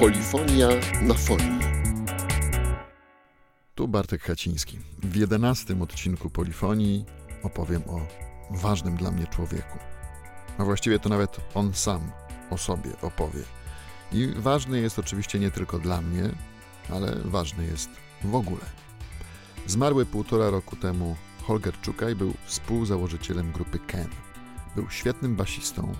Polifonia na folii. Tu Bartek Haciński. W jedenastym odcinku Polifonii opowiem o ważnym dla mnie człowieku. A właściwie to nawet on sam o sobie opowie. I ważny jest oczywiście nie tylko dla mnie, ale ważny jest w ogóle. Zmarły półtora roku temu Holger Czukaj był współzałożycielem grupy Ken. Był świetnym basistą,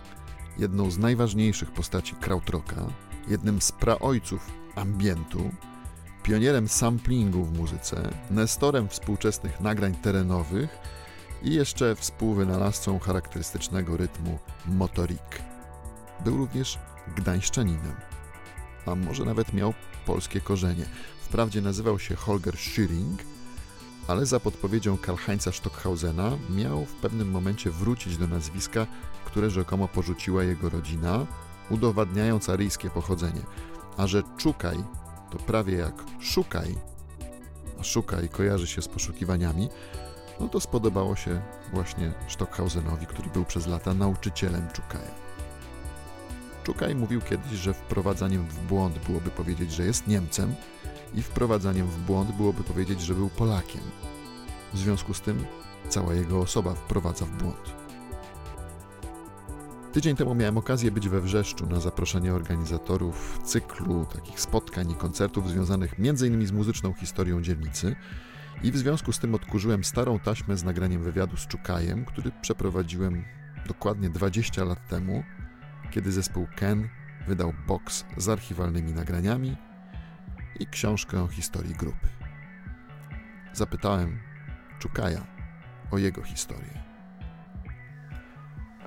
jedną z najważniejszych postaci krautrocka, jednym z praojców ambientu, pionierem samplingu w muzyce, nestorem współczesnych nagrań terenowych i jeszcze współwynalazcą charakterystycznego rytmu motorik. Był również gdańszczaninem, a może nawet miał polskie korzenie. Wprawdzie nazywał się Holger Schilling, ale za podpowiedzią Karl-Heinza Stockhausena miał w pewnym momencie wrócić do nazwiska, które rzekomo porzuciła jego rodzina, udowadniając aryjskie pochodzenie. A że Czukaj to prawie jak szukaj, a szukaj kojarzy się z poszukiwaniami, no to spodobało się właśnie Stockhausenowi, który był przez lata nauczycielem Czukaja. Czukaj mówił kiedyś, że wprowadzaniem w błąd byłoby powiedzieć, że jest Niemcem i wprowadzaniem w błąd byłoby powiedzieć, że był Polakiem. W związku z tym cała jego osoba wprowadza w błąd. Tydzień temu miałem okazję być we Wrzeszczu na zaproszenie organizatorów cyklu takich spotkań i koncertów związanych m.in. z muzyczną historią dzielnicy i w związku z tym odkurzyłem starą taśmę z nagraniem wywiadu z Czukajem, który przeprowadziłem dokładnie 20 lat temu, kiedy zespół Ken wydał box z archiwalnymi nagraniami i książkę o historii grupy. Zapytałem Czukaja o jego historię.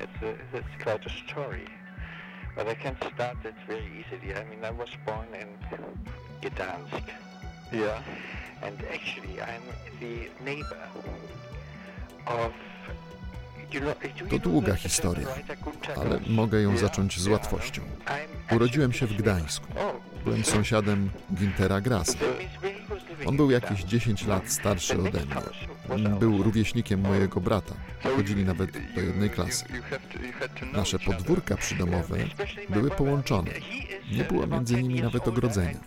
It's, a, it's quite a story. But I can start it very easily. I mean, I was born in Gdansk. Yeah. And actually, I'm the neighbor of... To długa historia, ale mogę ją zacząć z łatwością. Urodziłem się w Gdańsku. Oh, Byłem sąsiadem Gintera Grasa. On był jakieś Gdansk. 10 lat starszy ode mnie. Był rówieśnikiem mojego brata. Chodzili nawet do jednej klasy. Nasze podwórka przydomowe były połączone. Nie było między 10 nimi nawet ogrodzenia.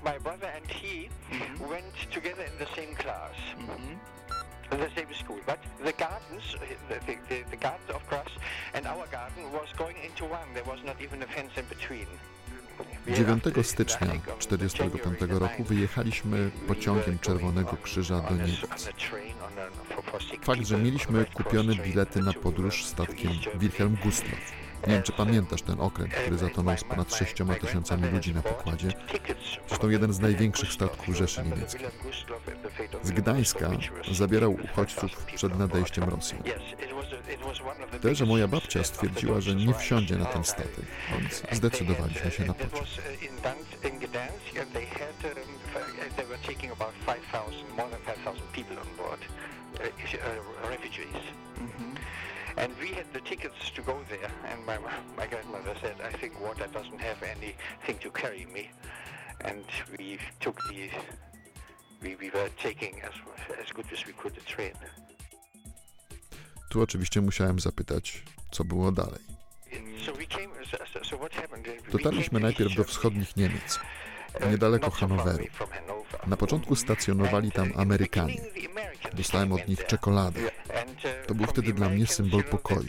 the same school. But the gardens, the, the, the, gardens of grass and our garden was going into one. There was not even a fence in between. We 9 after- stycznia I think on 1945 January roku wyjechaliśmy 9th, we pociągiem Czerwonego Krzyża do Niemiec. Fakt, że mieliśmy kupione bilety na podróż statkiem. Wilhelm Gustloff. Nie wiem, czy pamiętasz ten okręt, który zatonął z ponad 6 tysiącami ludzi na pokładzie. Zresztą jeden z największych statków Rzeszy Niemieckiej. Z Gdańska zabierał uchodźców przed nadejściem Rosji. Tyle, że moja babcia stwierdziła, że nie wsiądzie na ten statek, więc zdecydowaliśmy się na pociąg. Mhm. And we had the tickets to go there, and my, my grandmother said, I think water doesn't have anything to carry me. And we took the, we, we were taking as, as good as we could the train. Tu oczywiście musiałem zapytać, co było dalej. Dotarliśmy najpierw do wschodnich Niemiec, Germany, niedaleko Hanoweru. Na początku stacjonowali tam Amerykanie. Dostałem od nich czekoladę. To był wtedy dla mnie symbol pokoju,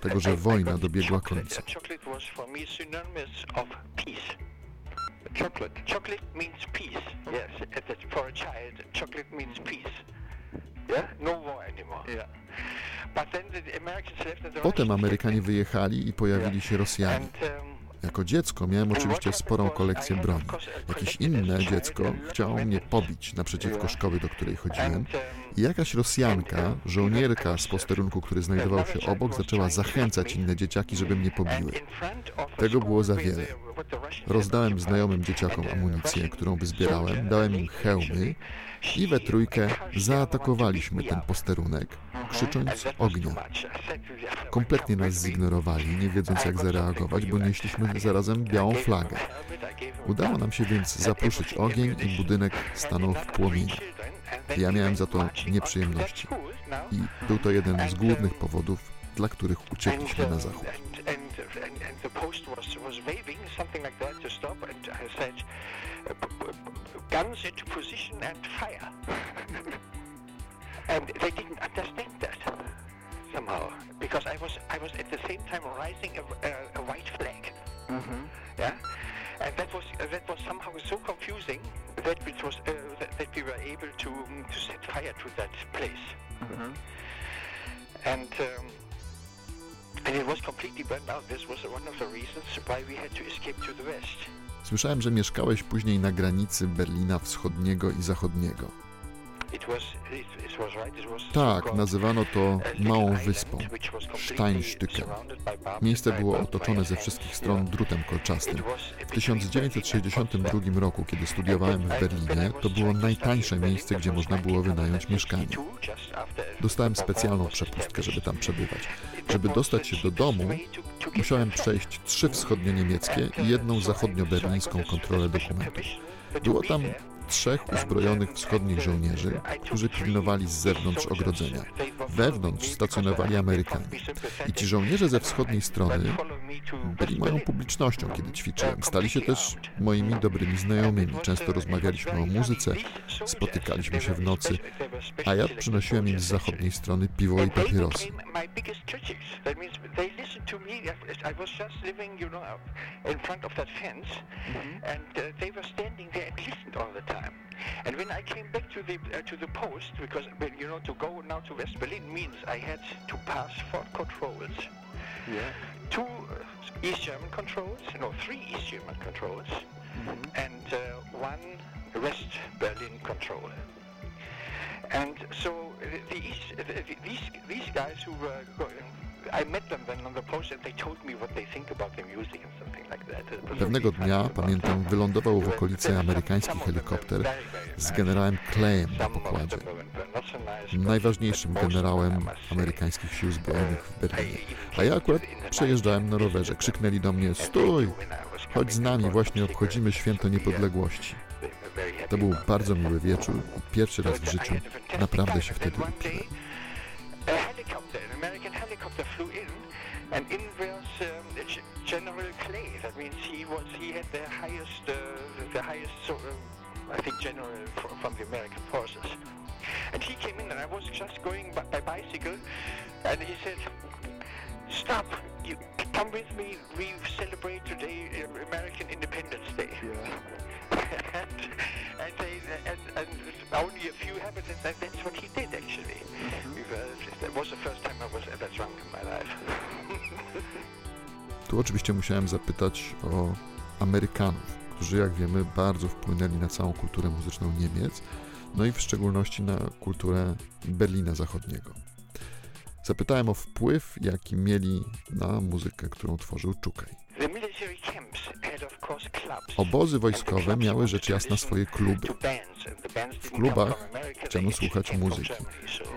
tego, że wojna dobiegła końca. Chocolate. Chocolate. Means peace. Yes, it- it- for a child, chocolate means peace. Yeah, no war anymore. Yeah. But then the Americans left and the Potem Amerykanie wyjechali i pojawili się Rosjanie. Jako dziecko miałem oczywiście sporą kolekcję broni. Jakieś inne dziecko chciało mnie pobić naprzeciwko szkoły, do której chodziłem. um, I jakaś Rosjanka, żołnierka z posterunku, który znajdował się obok, zaczęła zachęcać inne dzieciaki, żeby mnie pobiły. Tego było za wiele. Rozdałem znajomym dzieciakom amunicję, którą wyzbierałem, dałem im hełmy i we trójkę zaatakowaliśmy ten posterunek, krzycząc ognia. Kompletnie nas zignorowali, nie wiedząc jak zareagować, bo nieśliśmy zarazem białą flagę. Udało nam się więc zaprószyć ogień i budynek stanął w płomieniach. Ja miałem za to nieprzyjemności. I był to jeden z głównych powodów, dla których uciekliśmy na zachód. Guns into position and fire. And they didn't understand that somehow, because I was, I was at the same time raising a, a, a white flag. Mhm. Yeah, and that was uh, that was somehow so confusing that it was uh, that, that we were able to um, to set fire to that place, Mhm. and um, and it was completely burned out. This was one of the reasons why we had to escape to the west. Słyszałem, że mieszkałeś później na granicy Berlina Wschodniego i Zachodniego. Tak, nazywano to uh, Małą Wyspą. barbed- Miejsce by było otoczone ze wszystkich stron drutem kolczastym. W between Berlin and 1962 roku, kiedy studiowałem w Berlinie, to było najtańsze miejsce, gdzie można było wynająć mieszkanie. Dostałem specjalną przepustkę, żeby tam przebywać. Żeby dostać się do domu, musiałem przejść trzy wschodnio-niemieckie i jedną zachodnio-berlińską kontrolę dokumentów. Było tam trzech uzbrojonych wschodnich żołnierzy, którzy pilnowali z zewnątrz ogrodzenia. Wewnątrz stacjonowali Amerykanie. I ci żołnierze ze wschodniej strony byli moją publicznością, kiedy ćwiczyłem. Stali się też moimi dobrymi znajomymi. Często rozmawialiśmy o muzyce, spotykaliśmy się w nocy, a ja przynosiłem im z zachodniej strony piwo i papierosy. in front of that fence, and uh, they were standing there and listened all the time. And when I came back to the uh, to the post, because well, you know, to go now to West Berlin means I had to pass four controls, Yeah. two uh, East German controls, no, three East German controls, and uh, one West Berlin control. And so uh, the East, uh, the, these these guys who were, going, I met them then on the post, and they told me what they think about the music and something like that. It was Pewnego dnia, pamiętam, wylądował w okolicy amerykański helikopter z generałem Klejem na pokładzie, najważniejszym generałem amerykańskich sił zbrojnych w Berlinie. A ja akurat przejeżdżałem na rowerze. Krzyknęli do mnie, stój, chodź z nami, właśnie obchodzimy święto niepodległości. To był bardzo miły wieczór i pierwszy raz w życiu naprawdę się wtedy upiłem. And in was um, General Clay. That means he was he had the highest, uh, the highest, so, uh, I think, general fr- from the American forces. And he came in, and I was just going by, by bicycle, and he said, "Stop! You come with me. We celebrate today uh, American Independence Day." Yeah. and, and, they, and, and only a few habitants, and that's what Tu oczywiście musiałem zapytać o Amerykanów, którzy jak wiemy bardzo wpłynęli na całą kulturę muzyczną Niemiec, no i w szczególności na kulturę Berlina Zachodniego. Zapytałem o wpływ, jaki mieli na muzykę, którą tworzył Czukaj. Obozy wojskowe miały rzecz jasna swoje kluby. didn't klubach chciano słuchać muzyki.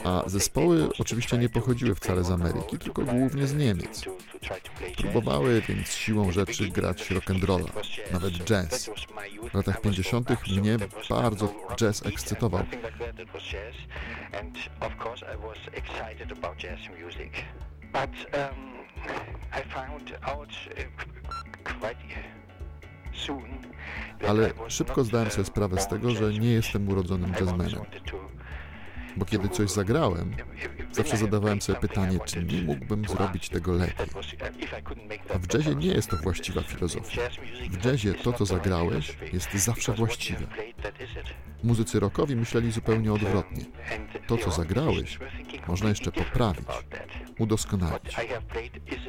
A zespoły oczywiście nie pochodziły wcale z Ameryki, tylko głównie z Niemiec. Próbowały więc siłą rzeczy grać rock'n'rolla, nawet jazz. W latach 50. mnie bardzo jazz ekscytował. But um, I found out quite soon that Ale szybko zdałem sobie sprawę z tego, że nie jestem urodzonym jazzmenem, bo kiedy coś zagrałem, zawsze zadawałem sobie pytanie, czy nie mógłbym zrobić tego lepiej. A w jazzie nie jest to właściwa filozofia. W jazzie to, co zagrałeś, jest zawsze właściwe. Muzycy rockowi myśleli zupełnie odwrotnie. To, co zagrałeś, można jeszcze poprawić, udoskonalić. Uh.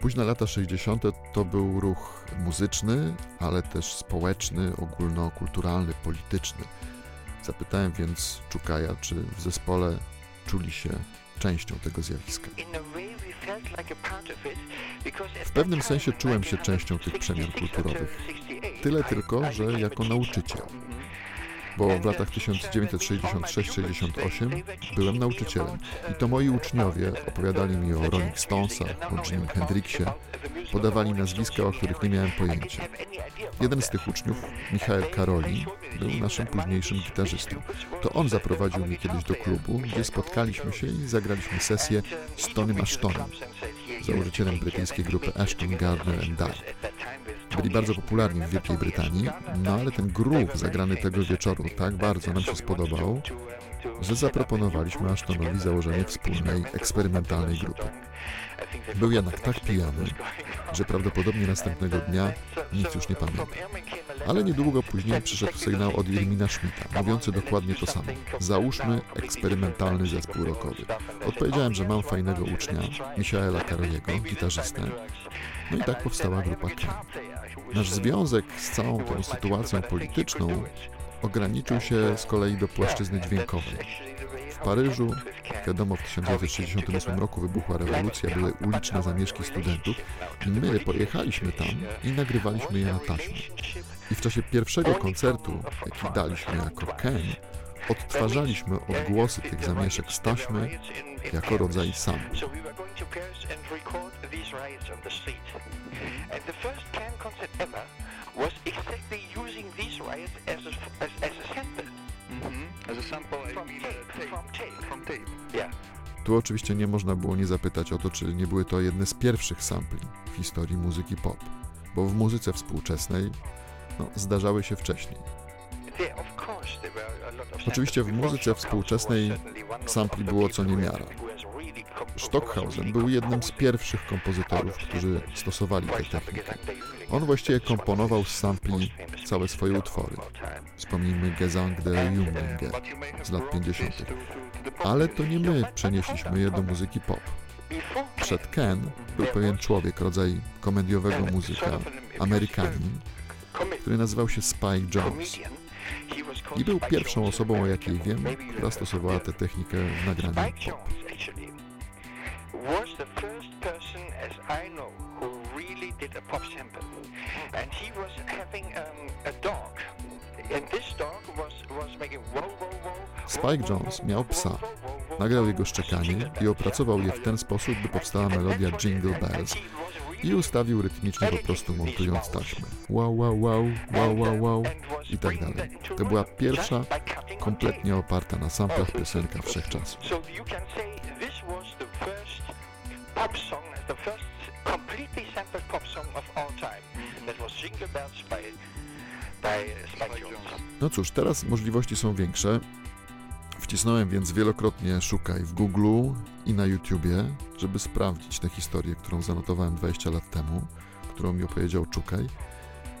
Późne lata 60. to był ruch muzyczny, ale też społeczny, ogólnokulturalny, polityczny. Zapytałem więc Czukaja, czy w zespole czuli się częścią tego zjawiska. W pewnym sensie czułem się częścią tych 1966 przemian kulturowych. Until 68, Tyle tylko, że jako nauczyciel. bo w latach 1966-68 byłem nauczycielem i to moi uczniowie opowiadali mi o Rolling Stonesach, o Jimi Hendrixie, podawali nazwiska, o których nie miałem pojęcia. Jeden z tych uczniów, Michael Karoli, był naszym późniejszym gitarzystą. To on zaprowadził mnie kiedyś do klubu, gdzie spotkaliśmy się i zagraliśmy sesję z Tonym Ashtonem, założycielem brytyjskiej grupy Ashton Gardner and Dye. Byli bardzo popularni w Wielkiej Brytanii, no ale ten groove zagrany tego wieczoru tak bardzo nam się spodobał, że zaproponowaliśmy Ashtonowi założenie wspólnej, eksperymentalnej grupy. Był jednak tak pijany, że prawdopodobnie następnego dnia nic już nie pamięta. Ale niedługo później przyszedł sygnał od Irmina Schmidta, mówiący dokładnie to samo. Załóżmy eksperymentalny zespół rockowy. Odpowiedziałem, że mam fajnego ucznia, Michaela Karoliego, gitarzystę. No i tak powstała grupa K. Nasz związek z całą tą sytuacją polityczną ograniczył się z kolei do płaszczyzny dźwiękowej. W Paryżu, wiadomo, w 1968 roku wybuchła rewolucja, były uliczne zamieszki studentów i my pojechaliśmy tam i nagrywaliśmy je na taśmę. I w czasie pierwszego koncertu, jaki daliśmy jako Ken, odtwarzaliśmy odgłosy tych zamieszek z taśmy jako rodzaj sample. And the first Can concert ever was exactly using these riots as a, as, as a sample. Mm-hmm. As a sample, I From mean tape, tape. from tape. From tape. Yeah. Tu oczywiście nie można było nie zapytać o to, czy nie były to jedne z pierwszych sampli w historii muzyki pop, bo w muzyce współczesnej no, zdarzały się wcześniej. Oczywiście w muzyce współczesnej sampli the było co niemiara. Stockhausen był jednym z pierwszych kompozytorów, którzy stosowali tę technikę. On właściwie komponował z sampli całe swoje utwory. Wspomnijmy Gesang der have z lat brought this 50. to- to- to the pop Ale to nie my przenieśliśmy je do muzyki pop. Przed Ken, był pewien człowiek, rodzaj komediowego muzyka, Amerykanin, który nazywał się Spike Jones. I był pierwszą osobą, o jakiej wiem, która stosowała tę technikę w nagraniu pop. And he was having um, a dog. And this dog was, was making wow, wow, wow. Spike Jones miał psa. Nagrał jego szczekanie i opracował je w ten sposób, by powstała melodia Jingle Bells i ustawił rytmicznie po prostu montując taśmę. Wow, wow, wow, wow, wow, wow i tak dalej. To była pierwsza kompletnie oparta na samplach piosenka wszechczasów. So you can say this was the first pop song, the first completely sampled pop song of all time. That was Jingle Bells by, by Spike Jones. No cóż, teraz możliwości są większe. Wcisnąłem więc wielokrotnie szukaj w Google i na YouTubie, żeby sprawdzić tę historię, którą zanotowałem 20 lat temu, którą mi opowiedział Czukaj.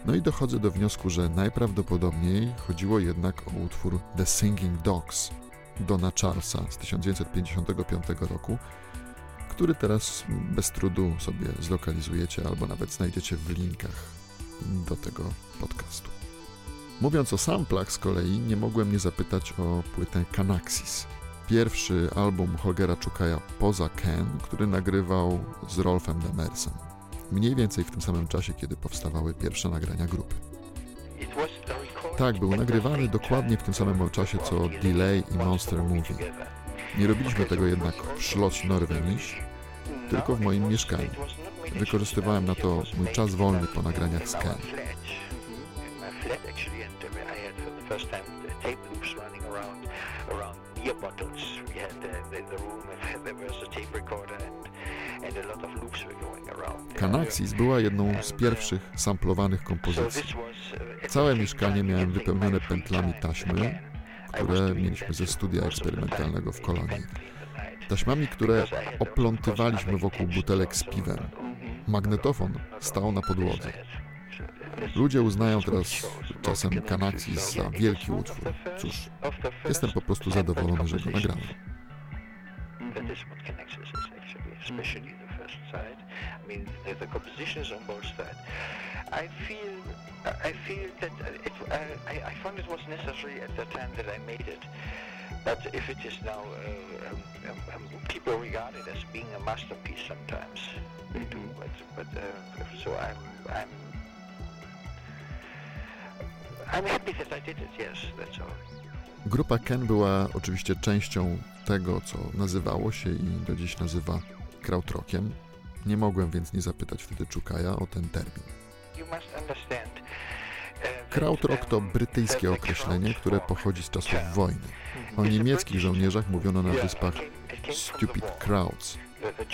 No i dochodzę do wniosku, że najprawdopodobniej chodziło jednak o utwór The Singing Dogs Dona Charlesa z 1955 roku, który teraz bez trudu sobie zlokalizujecie albo nawet znajdziecie w linkach do tego podcastu. Mówiąc o samplach z kolei, nie mogłem nie zapytać o płytę Canaxis. Pierwszy album Holgera Czukaja poza Ken, który nagrywał z Rolfem Demersem. Mniej więcej w tym samym czasie, kiedy powstawały pierwsze nagrania grupy. Tak, był nagrywany dokładnie w tym samym czasie co Delay i Monster Movie. Nie robiliśmy tego jednak w Schloss Norwenisch, tylko w moim mieszkaniu. Wykorzystywałem na to mój czas wolny po nagraniach z Ken. Canaxis była jedną z pierwszych samplowanych kompozycji. Całe mieszkanie miałem wypełnione pętlami taśmy, które mieliśmy ze studia eksperymentalnego w kolonii. Taśmami, które oplątywaliśmy wokół butelek z piwem. Magnetofon stał na podłodze. Ludzie uznają teraz czasem Canaxis za wielki utwór. Cóż, jestem po prostu zadowolony, że go nagrałem. I feel, I feel that it, I, I found it was necessary at the time that I made it. But if it is now, uh, um, um, um, people regard it as being a masterpiece sometimes. They do, but, but uh, so I'm, I'm I'm happy that I did it, yes, that's all. Grupa Ken była oczywiście częścią tego, co nazywało się i do dziś nazywa krautrockiem. Nie mogłem więc nie zapytać wtedy Czukaja o ten termin. You must understand, Krautrock to brytyjskie określenie, które pochodzi z czasów wojny. O niemieckich żołnierzach mówiono na wyspach stupid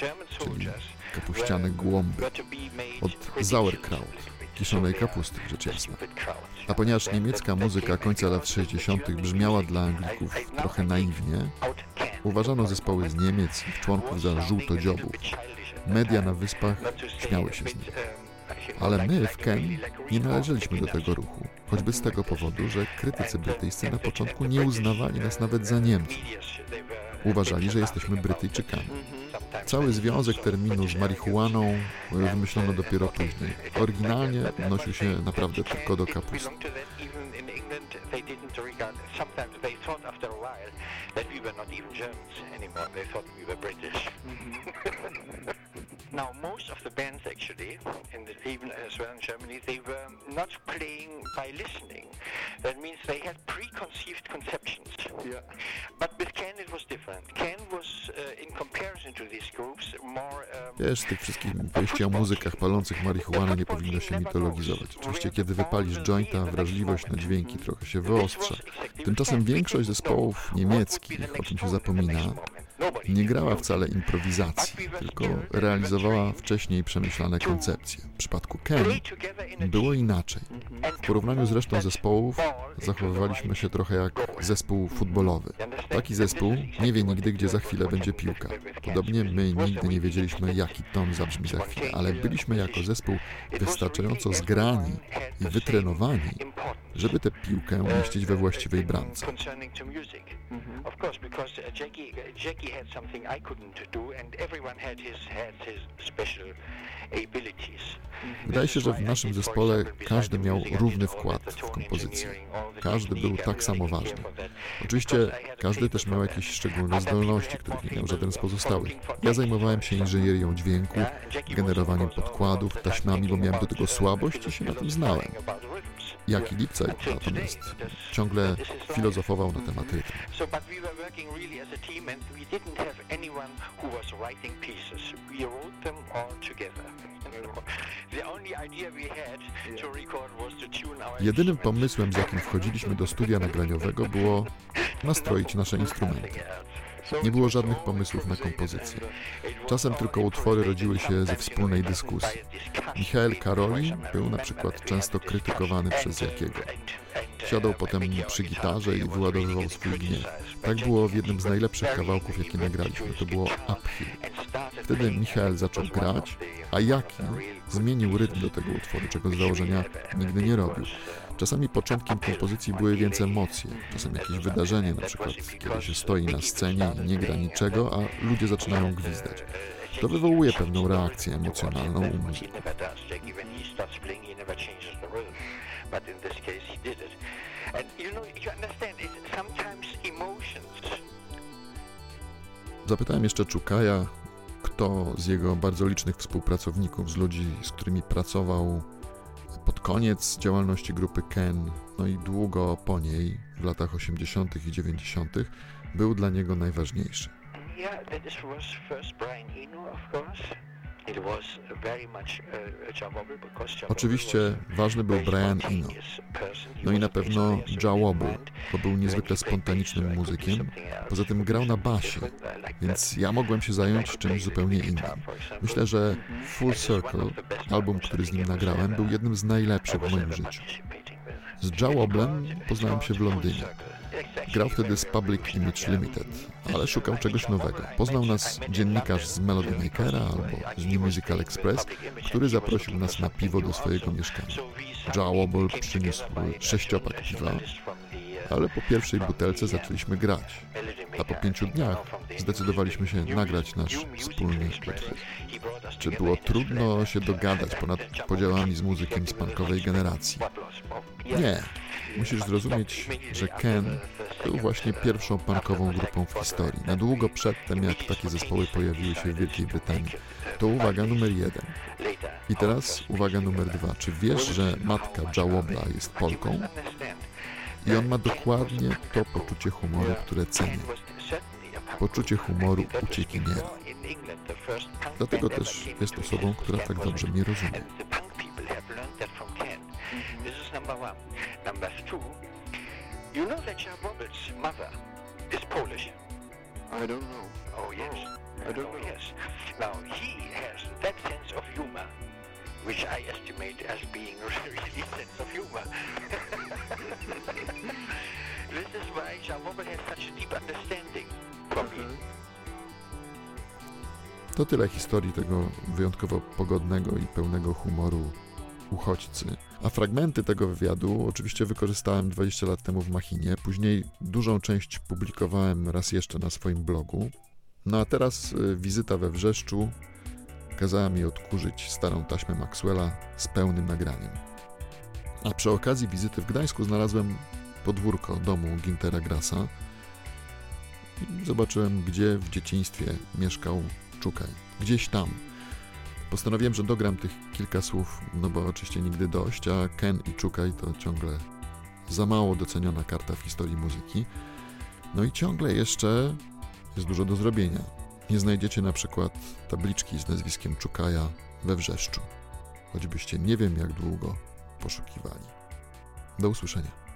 German soldiers kapuściane głąby, od sauerkraut, kiszonej kapusty, rzecz jasna. A ponieważ niemiecka muzyka końca lat because the 60. German brzmiała dla Anglików trochę naiwnie, uważano zespoły z Niemiec i członków za żółtodziobów. Media na wyspach śmiały się z nich. Ale my w Ken nie należeliśmy do tego ruchu, choćby z tego powodu, że krytycy brytyjscy na początku nie uznawali nas nawet za Niemców. Uważali, że jesteśmy Brytyjczykami. Cały związek terminu z marihuaną wymyślono dopiero później. Oryginalnie odnosił się naprawdę tylko do kapusty. Preconceived conceptions. Yeah. But with Ken it was different. Ken was, uh, in comparison to these groups, more... Um, Wiesz, tych wszystkich wieści o muzykach palących marihuanę nie powinno się mitologizować. Oczywiście, kiedy wypalisz jointa, wrażliwość na dźwięki trochę się wyostrza. Tymczasem większość zespołów niemieckich, o czym się zapomina, nie grała wcale improwizacji, tylko realizowała wcześniej przemyślane koncepcje. W przypadku Ken było inaczej. W porównaniu z resztą zespołów zachowywaliśmy się trochę jak zespół futbolowy. Taki zespół nie wie nigdy, gdzie za chwilę będzie piłka. Podobnie my nigdy nie wiedzieliśmy, jaki ton zabrzmi za chwilę, ale byliśmy jako zespół wystarczająco zgrani i wytrenowani, żeby tę piłkę umieścić we właściwej bramce. To music, of course, because uh, Jackie, Jackie had something I couldn't do, and everyone had his had his special abilities. Wydaje się, że w naszym zespole każdy miał równy wkład w kompozycję. Każdy był tak samo ważny. Oczywiście każdy też miał jakieś szczególne zdolności, których nie miał żaden z pozostałych. Ja zajmowałem się inżynierią dźwięku, generowaniem podkładów, taśmami, bo miałem do tego słabość i się na tym znałem. Jaki Lipcaj natomiast ciągle filozofował na temat rytmu. Jedynym pomysłem, z jakim wchodziliśmy do studia nagraniowego, było nastroić nasze instrumenty. Nie było żadnych pomysłów na kompozycję. Czasem tylko utwory rodziły się ze wspólnej dyskusji. Michael Karoli był na przykład często krytykowany przez Jakiego. Siadał potem przy gitarze i wyładowywał swój gniew. Tak było w jednym z najlepszych kawałków, jakie nagraliśmy. To było Uphill. Wtedy Michael zaczął grać, a Jaki zmienił rytm do tego utworu, czego z założenia nigdy nie robił. Czasami początkiem kompozycji były więc emocje, czasem jakieś wydarzenie, na przykład kiedy się stoi na scenie i nie gra niczego, a ludzie zaczynają gwizdać. To wywołuje pewną reakcję emocjonalną u Zapytałem jeszcze Czukaja, kto z jego bardzo licznych współpracowników, z ludzi, z którymi pracował koniec działalności grupy Ken, no i długo po niej, w latach 80. i 90., był dla niego najważniejszy. Yeah, that was first Brian Eno, of course. Jah Oczywiście ważny był Brian Eno, no i na pewno bass player, so Ja he Wobble, went bo był niezwykle spontanicznym muzykiem, poza tym grał na basie, więc ja mogłem się zająć czymś zupełnie innym. Myślę, że Full Circle, album, który z nim nagrałem, był jednym z najlepszych w moim życiu. Z Jawoblem poznałem się w Londynie. Grał wtedy z Public Image Limited, ale szukał czegoś nowego. Poznał nas dziennikarz z Melody Makera albo z New Musical Express, który zaprosił nas na piwo do swojego mieszkania. Jawobel przyniósł sześciopak piwa, ale po pierwszej butelce zaczęliśmy grać, a po pięciu dniach zdecydowaliśmy się nagrać nasz wspólny utwór. Czy było trudno się dogadać ponad podziałami z muzykiem z punkowej generacji? Nie. Musisz zrozumieć, że Ken był właśnie pierwszą punkową grupą w historii. Na długo przedtem, jak takie zespoły pojawiły się w Wielkiej Brytanii. To uwaga numer jeden. I teraz uwaga numer dwa. Czy wiesz, że matka Jawobla jest Polką? I on ma dokładnie to poczucie humoru, które cenię. Poczucie humoru uciekiniera. Dlatego też jest osobą, która tak dobrze mnie rozumie. You know that Jan Roberts' mother is Polish. I don't know. Oh yes. I don't oh know. yes. Now he has that sense of humor, which I estimate as being really sense of humor. this is why Jean Robert has such a deep understanding me. To tyle historii tego wyjątkowo pogodnego i pełnego humoru uchodźcy. A fragmenty tego wywiadu oczywiście wykorzystałem 20 lat temu w Machinie. Później dużą część publikowałem raz jeszcze na swoim blogu. No a teraz y, wizyta we Wrzeszczu kazała mi odkurzyć starą taśmę Maxwella z pełnym nagraniem. A przy okazji wizyty w Gdańsku znalazłem podwórko domu Gintera Grasa i zobaczyłem, gdzie w dzieciństwie mieszkał Czukaj. Gdzieś tam. Postanowiłem, że dogram tych kilka słów, no bo oczywiście nigdy dość, a Ken i Czukaj to ciągle za mało doceniona karta w historii muzyki. No i ciągle jeszcze jest dużo do zrobienia. Nie znajdziecie na przykład tabliczki z nazwiskiem Czukaja we Wrzeszczu, choćbyście nie wiem jak długo poszukiwali. Do usłyszenia.